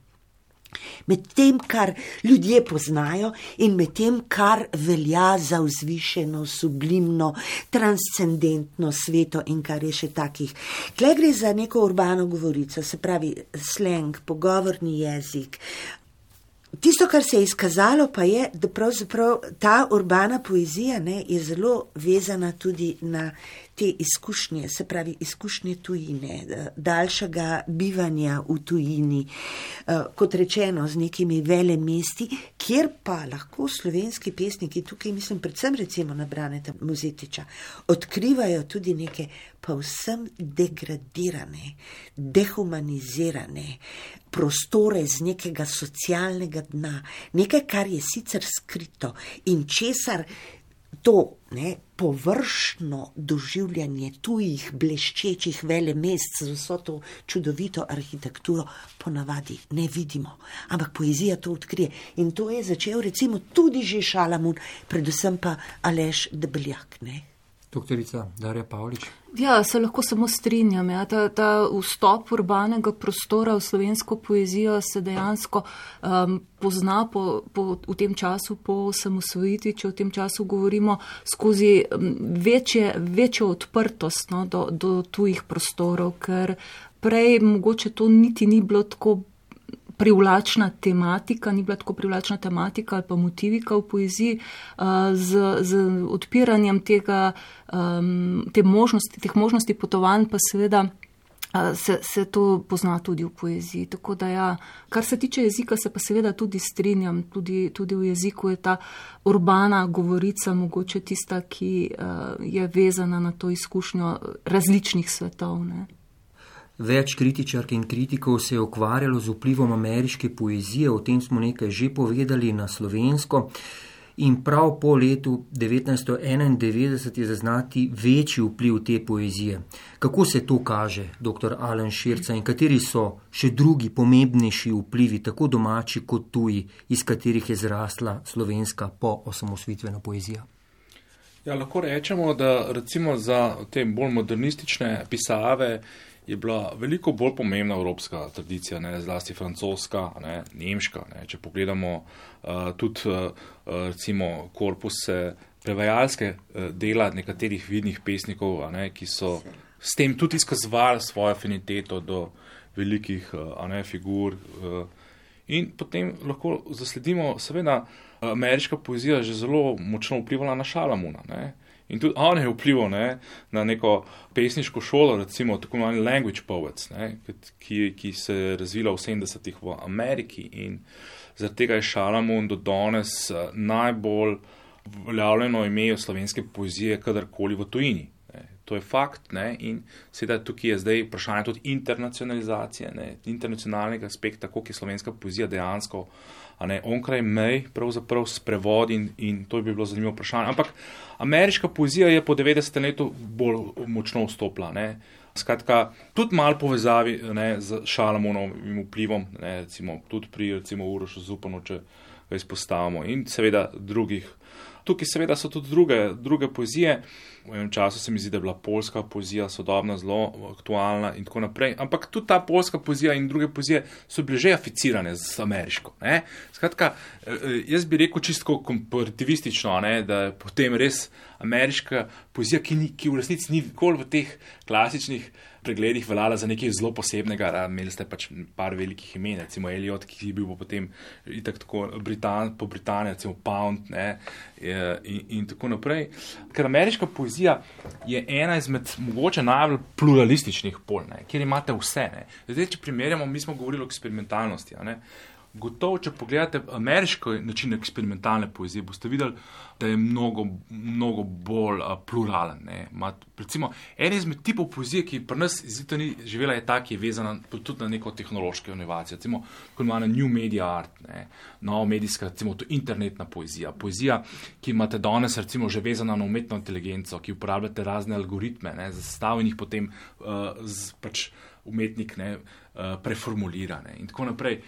med tem, kar ljudje poznajo in med tem, kar velja za vzvišeno, sublimno, transcendentno sveto in kar je še takih. Tle gre za neko urbano govorico, se pravi sleng, pogovorni jezik. Tisto, kar se je izkazalo, pa je, da pravzaprav ta urbana poezija ne, je zelo vezana tudi na te izkušnje, se pravi izkušnje tujine, daljšega bivanja v tujini, eh, kot rečeno, z nekimi vele mesti, kjer pa lahko slovenski pesniki, tukaj mislim predvsem recimo na Braneta Muzetiča, odkrivajo tudi neke povsem degradirane, dehumanizirane prostore z nekega socialnega dna, nekaj, kar je sicer skrito in česar to ne, površno doživljanje tujih bleščečih vele mest z vso to čudovito arhitekturo ponavadi ne vidimo. Ampak poezija to odkrije in to je začel recimo tudi že Šalamun, predvsem pa Aleš Debeljak. Ne. Doktorica Darja Pavlič. Ja, se lahko samo strinjam. Ja. Ta, ta vstop urbanega prostora v slovensko poezijo se dejansko um, pozna po, po, v tem času po osamosvojitvi, če v tem času govorimo, skozi um, večje, večjo odprtost no, do, do tujih prostorov, ker prej mogoče to niti ni bilo tako privlačna tematika, ni bila tako privlačna tematika ali pa motivika v poeziji, uh, z, z odpiranjem tega, te možnosti, teh možnosti potovanj pa seveda. Se, se to pozna tudi v poeziji. Tako da, ja, kar se tiče jezika, se pa seveda tudi strinjam. Tudi, tudi v jeziku je ta urbana govorica mogoče tista, ki uh, je vezana na to izkušnjo različnih svetov. Ne. Več kritičark in kritikov se je ukvarjalo z vplivom ameriške poezije, o tem smo nekaj že povedali na slovensko. In prav po letu 1991 je zaznati večji vpliv te poezije. Kako se to kaže, dr. Alan Širca, in kateri so še drugi pomembnejši vplivi, tako domači kot tuji, iz katerih je zrasla slovenska po osamosvitvena poezija? Ja, lahko rečemo, da recimo za te bolj modernistične pisave je bila veliko bolj pomembna evropska tradicija, ne, zlasti francoska, ne, nemška. Ne. Če pogledamo uh, tudi uh, recimo korpuse prevajalske uh, dela nekaterih vidnih pesnikov, ne, ki so s tem tudi izkazovali svojo afiniteto do velikih ne, figur. In potem lahko zasledimo, seveda, ameriška poezija je že zelo močno vplivala na Šalamuna. Ne. In tudi on je vplival ne, na neko pesniško šolo, recimo tako imenovani language poets, ne, ki, ki se je razvila v 70-ih v Ameriki. In zaradi tega je Šalamun do danes najbolj uveljavljeno ime slovenske poezije, kadarkoli v tujini. To je fakt, ne? in sedaj tukaj je zdaj vprašanje tudi internacionalizacije, ne? internacionalnega aspekta, kako je slovenska poezija dejansko ne, onkraj mej, pravzaprav s prevodi in, in to bi bilo zanimivo vprašanje. Ampak ameriška poezija je po 90. letu bolj močno vstopila. Ne? Skratka, tudi malo povezavi ne, z Šalamonovim vplivom, ne, recimo, tudi pri Urošu Zupanu, če ga izpostavimo, in seveda drugih. Tukaj seveda so tudi druge, druge poezije. V enem času se mi zdi, da je bila polska poezija sodobna zelo aktualna in tako naprej. Ampak tudi ta polska poezija in druge poezije so bile že aficirane z ameriško. Ne? Skratka, eh, jaz bi rekel čisto komparativistično, ne? da je potem res ameriška poezija, ki, ni, ki v resnici ni nikoli v teh klasičnih pregledih veljala za nekaj zelo posebnega. Imeli ste pač par velikih imen, recimo Eliot, ki je bil potem tako Britan, po Britaniji, recimo Pound ne, in, in tako naprej. Ker ameriška poezija je ena izmed mogoče najbolj pluralističnih pol, ne, kjer imate vse. Zdaj, če primerjamo, mi smo govorili o eksperimentalnosti. Gotovo, če pogledate ameriški način eksperimentalne poezije, boste videli, da je mnogo, mnogo bolj uh, pluralen. Recimo, en izmed tipov poezije, ki pri nas izvito ni živela, je ta, ki je vezana tudi na neko tehnološko inovacijo. Recimo, kot imamo New Media Art, ne? nova medijska, recimo, to internetna poezija. Poezija, ki imate danes, recimo, že vezana na umetno inteligenco, ki uporabljate razne algoritme, za sestavljenih potem uh, z, pač umetnik ne, uh, preformulirane in tako naprej.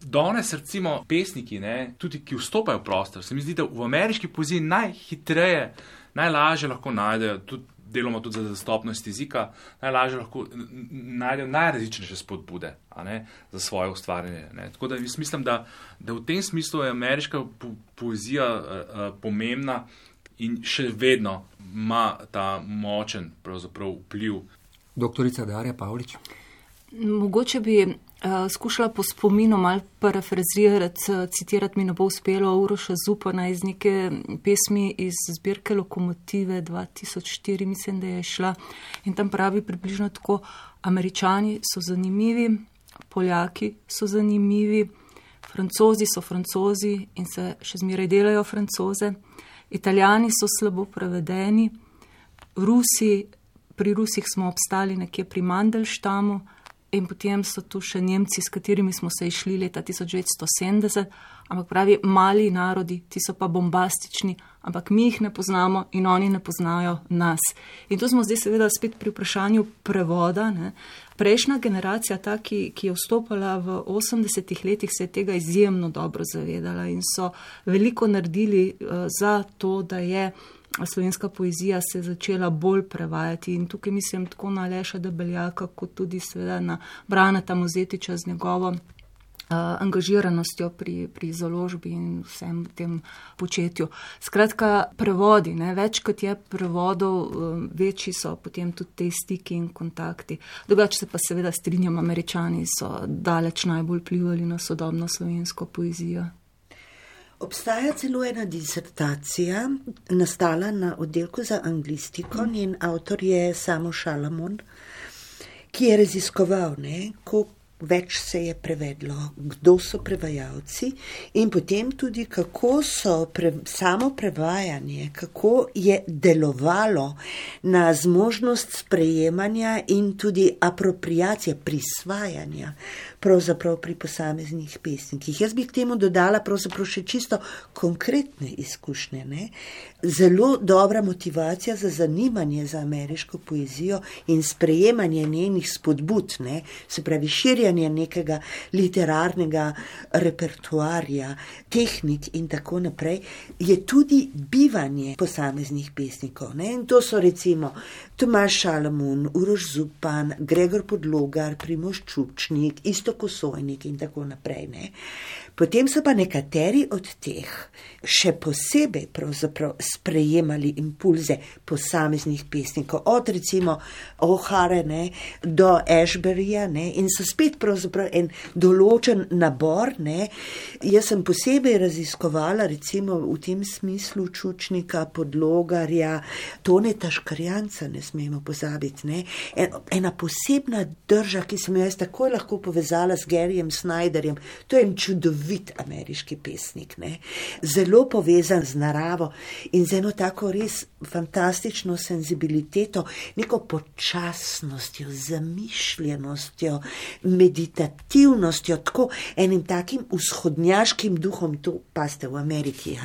Danes, recimo, pesniki, ne, tudi ki vstopajo v prostor, se mi zdi, da v ameriški poeziji najhitreje, najlažje lahko najdejo, tudi deloma tudi za dostopnost jezika, najlažje lahko najdejo najrazličnejše spodbude ne, za svoje ustvarjanje. Ne. Tako da mislim, da, da v tem smislu je ameriška po poezija uh, uh, pomembna in še vedno ima ta močen vpliv. Doktorica Darja Pavlič. Mogoče bi Uh, skušala po spominu malo parafrazirati, uh, citirati mi ne bo uspelo Uroša Zupana iz neke pesmi iz zbirke Lokomotive 2004, mislim, da je šla. In tam pravi približno tako, američani so zanimivi, poljaki so zanimivi, francozi so francozi in se še zmeraj delajo francoze, italijani so slabo prevedeni, Rusi, pri Rusih smo obstali nekje pri Mandelštamu, In potem so tu še Nemci, s katerimi smo se išli leta 1970, ampak pravi mali narodi, ti so pa bombastični, ampak mi jih ne poznamo in oni ne poznajo nas. In tu smo zdaj seveda spet pri vprašanju prevoda. Ne. Prejšnja generacija, ta, ki, ki je vstopala v 80-ih letih, se je tega izjemno dobro zavedala in so veliko naredili uh, za to, da je slovenska poezija se začela bolj prevajati in tukaj mislim tako na Leša Debeljaka, kot tudi seveda na Branata Mozetiča z njegovo uh, angažiranostjo pri, pri založbi in vsem tem početju. Skratka, prevodi, ne, več kot je prevodov, uh, večji so potem tudi te stiki in kontakti. Drugače se pa seveda strinjam, američani so daleč najbolj plivali na sodobno slovensko poezijo. Obstaja celo ena disertacija, nastala na oddelku za anglistiko, njen avtor je Samo Šalamon, ki je raziskoval, ne, koliko več se je prevedlo, kdo so prevajalci in potem tudi, kako so pre, samo prevajanje, kako je delovalo na zmožnost sprejemanja in tudi apropriacije, prisvajanja pravzaprav pri posameznih pesnikih. Jaz bi k temu dodala pravzaprav še čisto konkretne izkušnje. Ne? Zelo dobra motivacija za zanimanje za ameriško poezijo in sprejemanje njenih spodbud, ne? se pravi širjanje nekega literarnega repertoarja, tehnik in tako naprej, je tudi bivanje posameznih pesnikov. Ne? In to so recimo Tomaš Šalamun, Uroš Zupan, Gregor Podlogar, Primoš Čupčnik, isto Kosojnik in tako naprej. Ne? Potem so pa nekateri od teh še posebej sprejemali impulze posameznih pesnikov, od recimo O'Hare do Ashburyja in so spet pravzaprav en določen nabor. Ne. Jaz sem posebej raziskovala recimo v tem smislu Čučnika, Podlogarja, Toneta Škarjanca, ne smemo pozabiti. Ne. Ena posebna drža, ki sem jo jaz takoj lahko povezala s Garyjem Snyderjem, to je en čudovit ameriški pesnik, ne. zelo povezan z naravo in z eno tako res fantastično senzibiliteto, neko počasnostjo, zamišljenostjo, meditativnostjo, tako enim takim vzhodnjaškim duhom, tu pa ste v Ameriki.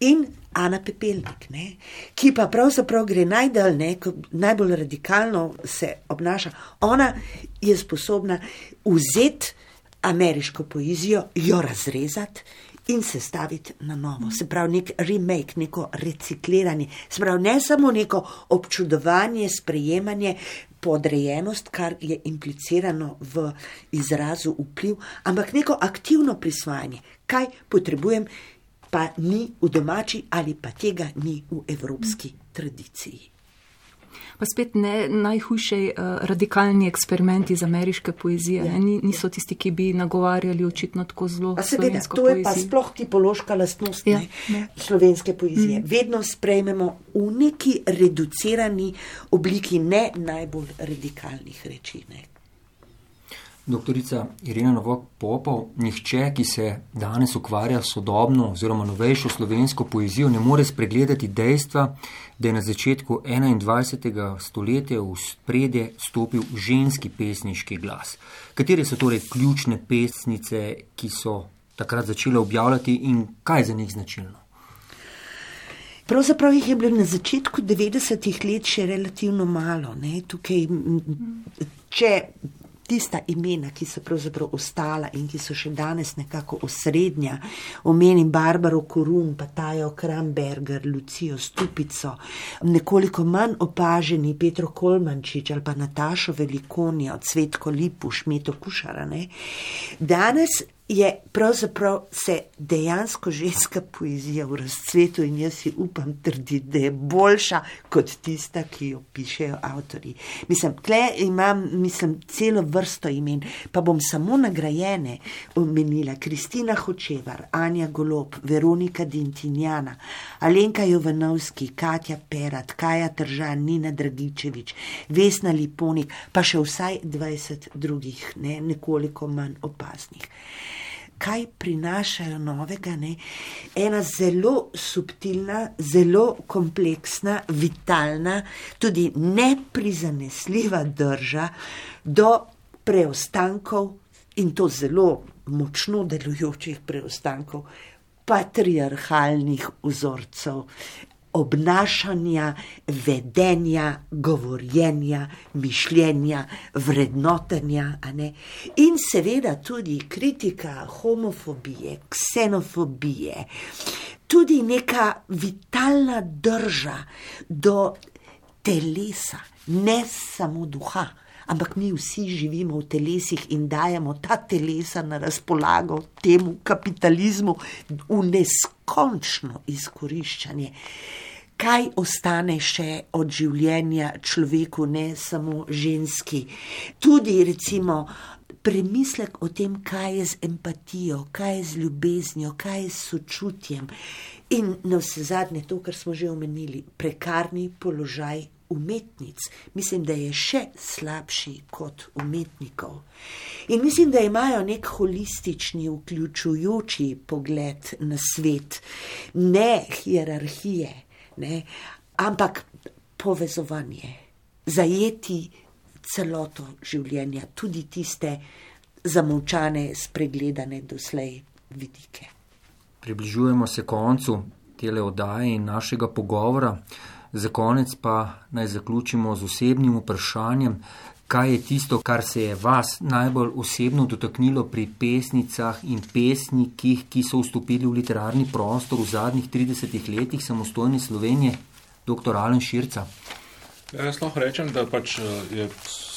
In Ana Pepelnik, ne? ki pa pravzaprav gre najdalj, ne? najbolj radikalno se obnaša. Ona je sposobna vzeti ameriško poezijo, jo razrezati in se staviti na novo. Se pravi, nek remake, neko recikliranje, se pravi, ne samo neko občudovanje, sprejemanje, podrejenost, kar je implicirano v izrazu vpliv, ampak neko aktivno prisvajanje, kaj potrebujem, pa ni v domači ali pa tega ni v evropski tradiciji pa spet ne najhujše uh, radikalni eksperimenti iz ameriške poezije. Ja, Ni, niso ja. tisti, ki bi nagovarjali očitno tako zelo. Seveda, to je pa sploh tipološka lastnost ja, ne, slovenske poezije. Mm. Vedno sprejmemo v neki reducirani obliki ne najbolj radikalnih reči. Ne. Doktorica Irina Novak Popov, nihče, ki se danes ukvarja s sodobno oziroma novejšo slovensko poezijo, ne more spregledati dejstva, da je na začetku 21. stoletja v spredje stopil ženski pesniški glas. Katere so torej ključne pesnice, ki so takrat začele objavljati in kaj je za njih značilno? Pravzaprav jih je bilo na začetku 90-ih let še relativno malo. Tukaj, če tista imena, ki so pravzaprav ostala in ki so še danes nekako osrednja, omenim Barbaro Korun, pa Tajo Kramberger, Lucijo Stupico, nekoliko manj opaženi Petro Kolmančič ali pa Natašo Velikonijo, Cvetko Lipuš, Meto Kušarane. Danes je pravzaprav se dejansko ženska poezija v razcvetu in jaz si upam trditi, da je boljša kot tista, ki jo pišejo avtori. Mislim, tle imam, mislim, celo vrsto imen, pa bom samo nagrajene omenila. Kristina Hočevar, Anja Golob, Veronika Dintinjana, Alenka Jovanovski, Katja Perat, Kaja Tržan, Nina Dragičevič, Vesna Liponik, pa še vsaj 20 drugih, ne, nekoliko manj opaznih kaj prinašajo novega. Ne? Ena zelo subtilna, zelo kompleksna, vitalna, tudi neprizanesljiva drža do preostankov in to zelo močno delujočih preostankov. Patriarhalnih vzorcev, obnašanja, vedenja, govorjenja, mišljenja, vrednotenja, in seveda tudi kritika homofobije, ksenofobije, tudi neka vitalna drža do telesa, ne samo duha. Ampak mi vsi živimo v telesih in dajemo ta telesa na razpolago temu kapitalizmu v neskončno izkoriščanje. Kaj ostane še od življenja človeku, ne samo ženski? Tudi, recimo, premislek o tem, kaj je z empatijo, kaj je z ljubeznijo, kaj je s sočutjem. In na vse zadnje, to, kar smo že omenili, prekarni položaj umetnic, mislim, da je še slabši kot umetnikov. In mislim, da imajo nek holistični, vključujoči pogled na svet, ne hierarhije, ne, ampak povezovanje, zajeti celoto življenja, tudi tiste zamovčane, spregledane doslej vidike. Približujemo se koncu oddaje in našega pogovora. Za konec pa naj zaključimo z osebnim vprašanjem, kaj je tisto, kar se je vas najbolj osebno dotaknilo pri pesnicah in pesnikih, ki so vstopili v literarni prostor v zadnjih 30 letih samostojne Slovenije, dr. Alen Širca. Ja, jaz lahko rečem, da pač eh, je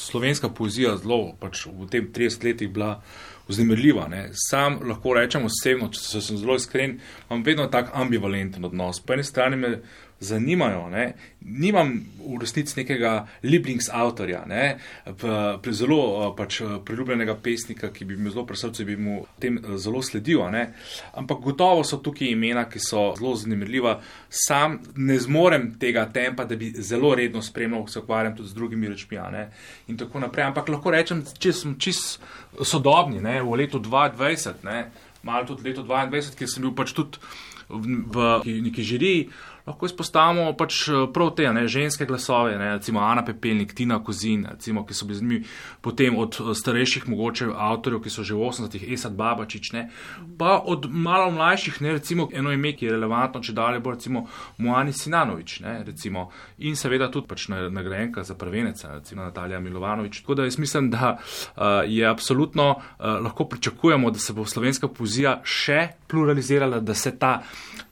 slovenska poezija zelo pač v tem 30 letih bila vznemirljiva. Ne. Sam lahko rečem osebno, če sem zelo iskren, imam vedno tak ambivalenten odnos. Po eni strani me zanimajo. Ne. Nimam v resnici nekega Lieblingsautorja, ne. pri zelo pač, priljubljenega pesnika, ki bi mi zelo pri srcu, bi mu tem zelo sledil. Ne. Ampak gotovo so tukaj imena, ki so zelo zanimiva. Sam ne zmorem tega tempa, da bi zelo redno spremljal, se ukvarjam tudi z drugimi rečmi. In tako naprej. Ampak lahko rečem, če sem čist sodobni, ne, v letu 2020, ne, malo tudi leto 2022, ki sem bil pač tudi v, v neki žiriji lahko izpostavimo pač eh, prav te ne, ženske glasove, ne, recimo Ana Pepelnik, Tina Kozin, recimo, ki so bili z njimi potem od eh, starejših mogoče avtorjev, ki so že v 80-ih, Esad Babačič, ne, pa od malo mlajših, ne, recimo eno ime, ki je relevantno, če dalje bo recimo Moani Sinanovič, ne, recimo, in seveda tudi pač nagrajenka za prvenec, recimo Natalija Milovanovič. Tako da jaz mislim, da uh, je absolutno uh, lahko pričakujemo, da se bo slovenska poezija še pluralizirala, da se ta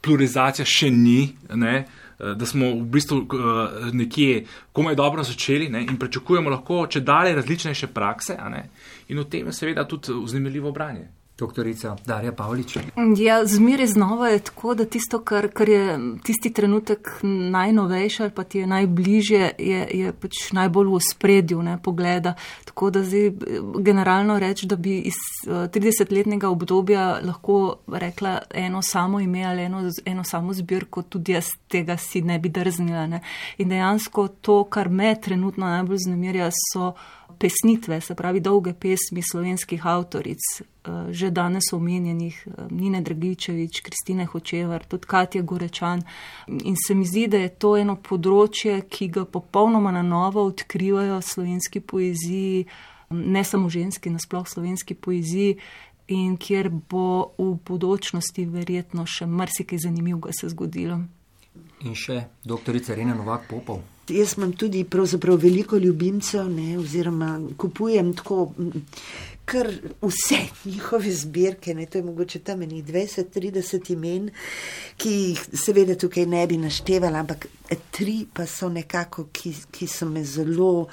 pluralizacija še ni, ne, eh, da smo v bistvu uh, nekje komaj dobro začeli ne, in pričakujemo lahko če dalje različnejše prakse ne, in v tem je seveda tudi vznemirljivo branje. Doktorica Darja Pavlič. Ja, zmeraj znova je tako, da tisto, kar, kar je tisti trenutek najnovejše ali pa ti je najbližje, je, je pač najbolj v spredju ne, pogleda. Tako da zdaj generalno reči, da bi iz 30-letnega eh, obdobja lahko rekla eno samo ime ali eno, eno samo zbirko, tudi jaz tega si ne bi drznila. Ne. In dejansko to, kar me trenutno najbolj znamirja, so pesnitve, se pravi dolge pesmi slovenskih avtoric, eh, že danes omenjenih eh, Nine Dragičevič, Kristine Hočevar, tudi Katja Gorečan. In se mi zdi, da je to eno področje, ki ga popolnoma na novo odkrivajo slovenski poeziji, ne samo ženski, nasploh slovenski poeziji. In kjer bo v bodočnosti verjetno še marsikaj zanimivega se zgodilo. In še doktorica Rena Novak Popov. Jaz imam tudi veliko ljubimcev, ne, oziroma kupujem tako, kar vse njihove zbirke, ne, to je mogoče tam enih 20-30 imen, ki jih seveda tukaj ne bi naštevala, ampak tri pa so nekako, ki, ki so me zelo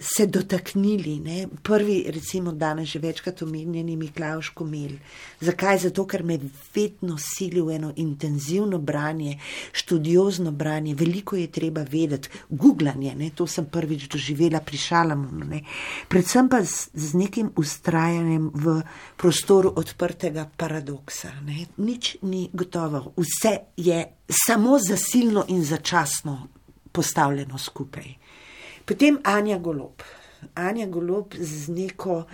se dotaknili. Ne? Prvi, recimo, danes že večkrat omenjeni Miklaš Komel. Zakaj? Zato, ker me vedno sili v eno intenzivno branje, študiozno branje, veliko je treba vedeti, googlanje, ne? to sem prvič doživela pri Šalamunu. Ne? Predvsem pa z, z nekim ustrajanjem v prostoru odprtega paradoksa. Ne? Nič ni gotovo, vse je samo zasilno in začasno postavljeno skupaj. Potem Anja Golob. Anja Golob z neko,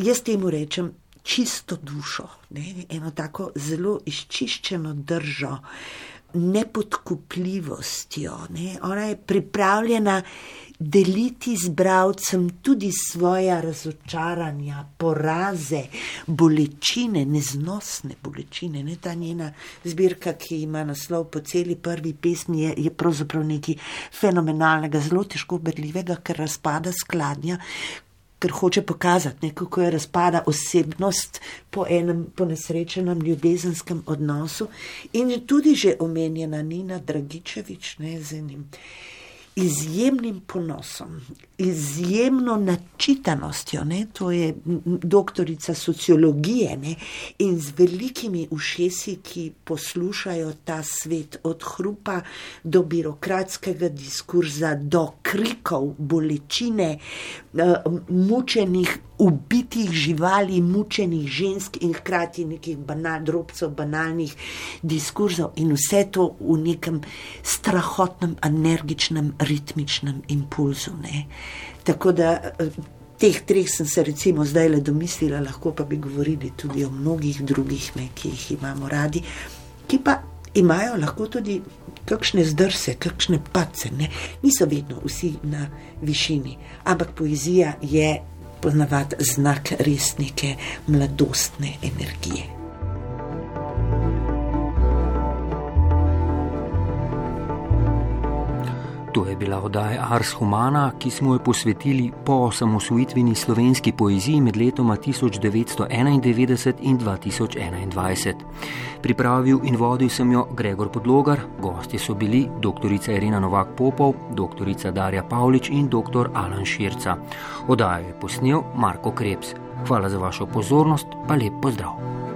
jaz temu rečem, čisto dušo, ne? eno tako zelo izčiščeno držo, nepodkupljivostjo. Ne? Ona je pripravljena deliti z bravcem tudi svoje razočaranja, poraze, bolečine, neznosne bolečine. Ne? Ta njena zbirka, ki ima naslov po celi prvi pesmi, je, je pravzaprav nekaj fenomenalnega, zelo težko berljivega, ker razpada skladnja. Ker hoče pokazati, ne, kako je razpada osebnost po enem ponesrečenem ljubezenskem odnosu, in tudi že omenjena Nina Dragičevič, ne z enim izjemnim ponosom, izjemno načitanostjo, ne? to je doktorica sociologije ne? in z velikimi ušesi, ki poslušajo ta svet od hrupa do birokratskega diskurza, do krikov, bolečine, eh, mučenih ubitih živali, mučenih žensk in hkrati nekih banal, drobcev, banalnih diskurzov in vse to v nekem strahotnem, energičnem, ritmičnem impulzu. Ne. Tako da teh treh sem se recimo zdaj le domislila, lahko pa bi govorili tudi o mnogih drugih, ne, ki jih imamo radi, ki pa imajo lahko tudi kakšne zdrse, kakšne pace. Ne. Niso vedno vsi na višini, ampak poezija je ponavadi znak resnike mladostne energije. To je bila oddaja Ars Humana, ki smo jo posvetili po osamosvojitveni slovenski poeziji med letoma 1991 in 2021. Pripravil in vodil sem jo Gregor Podlogar, gosti so bili dr. Irena Novak Popov, dr. Darja Pavlič in dr. Alan Širca. Oddajo je posnel Marko Krebs. Hvala za vašo pozornost, pa lep pozdrav.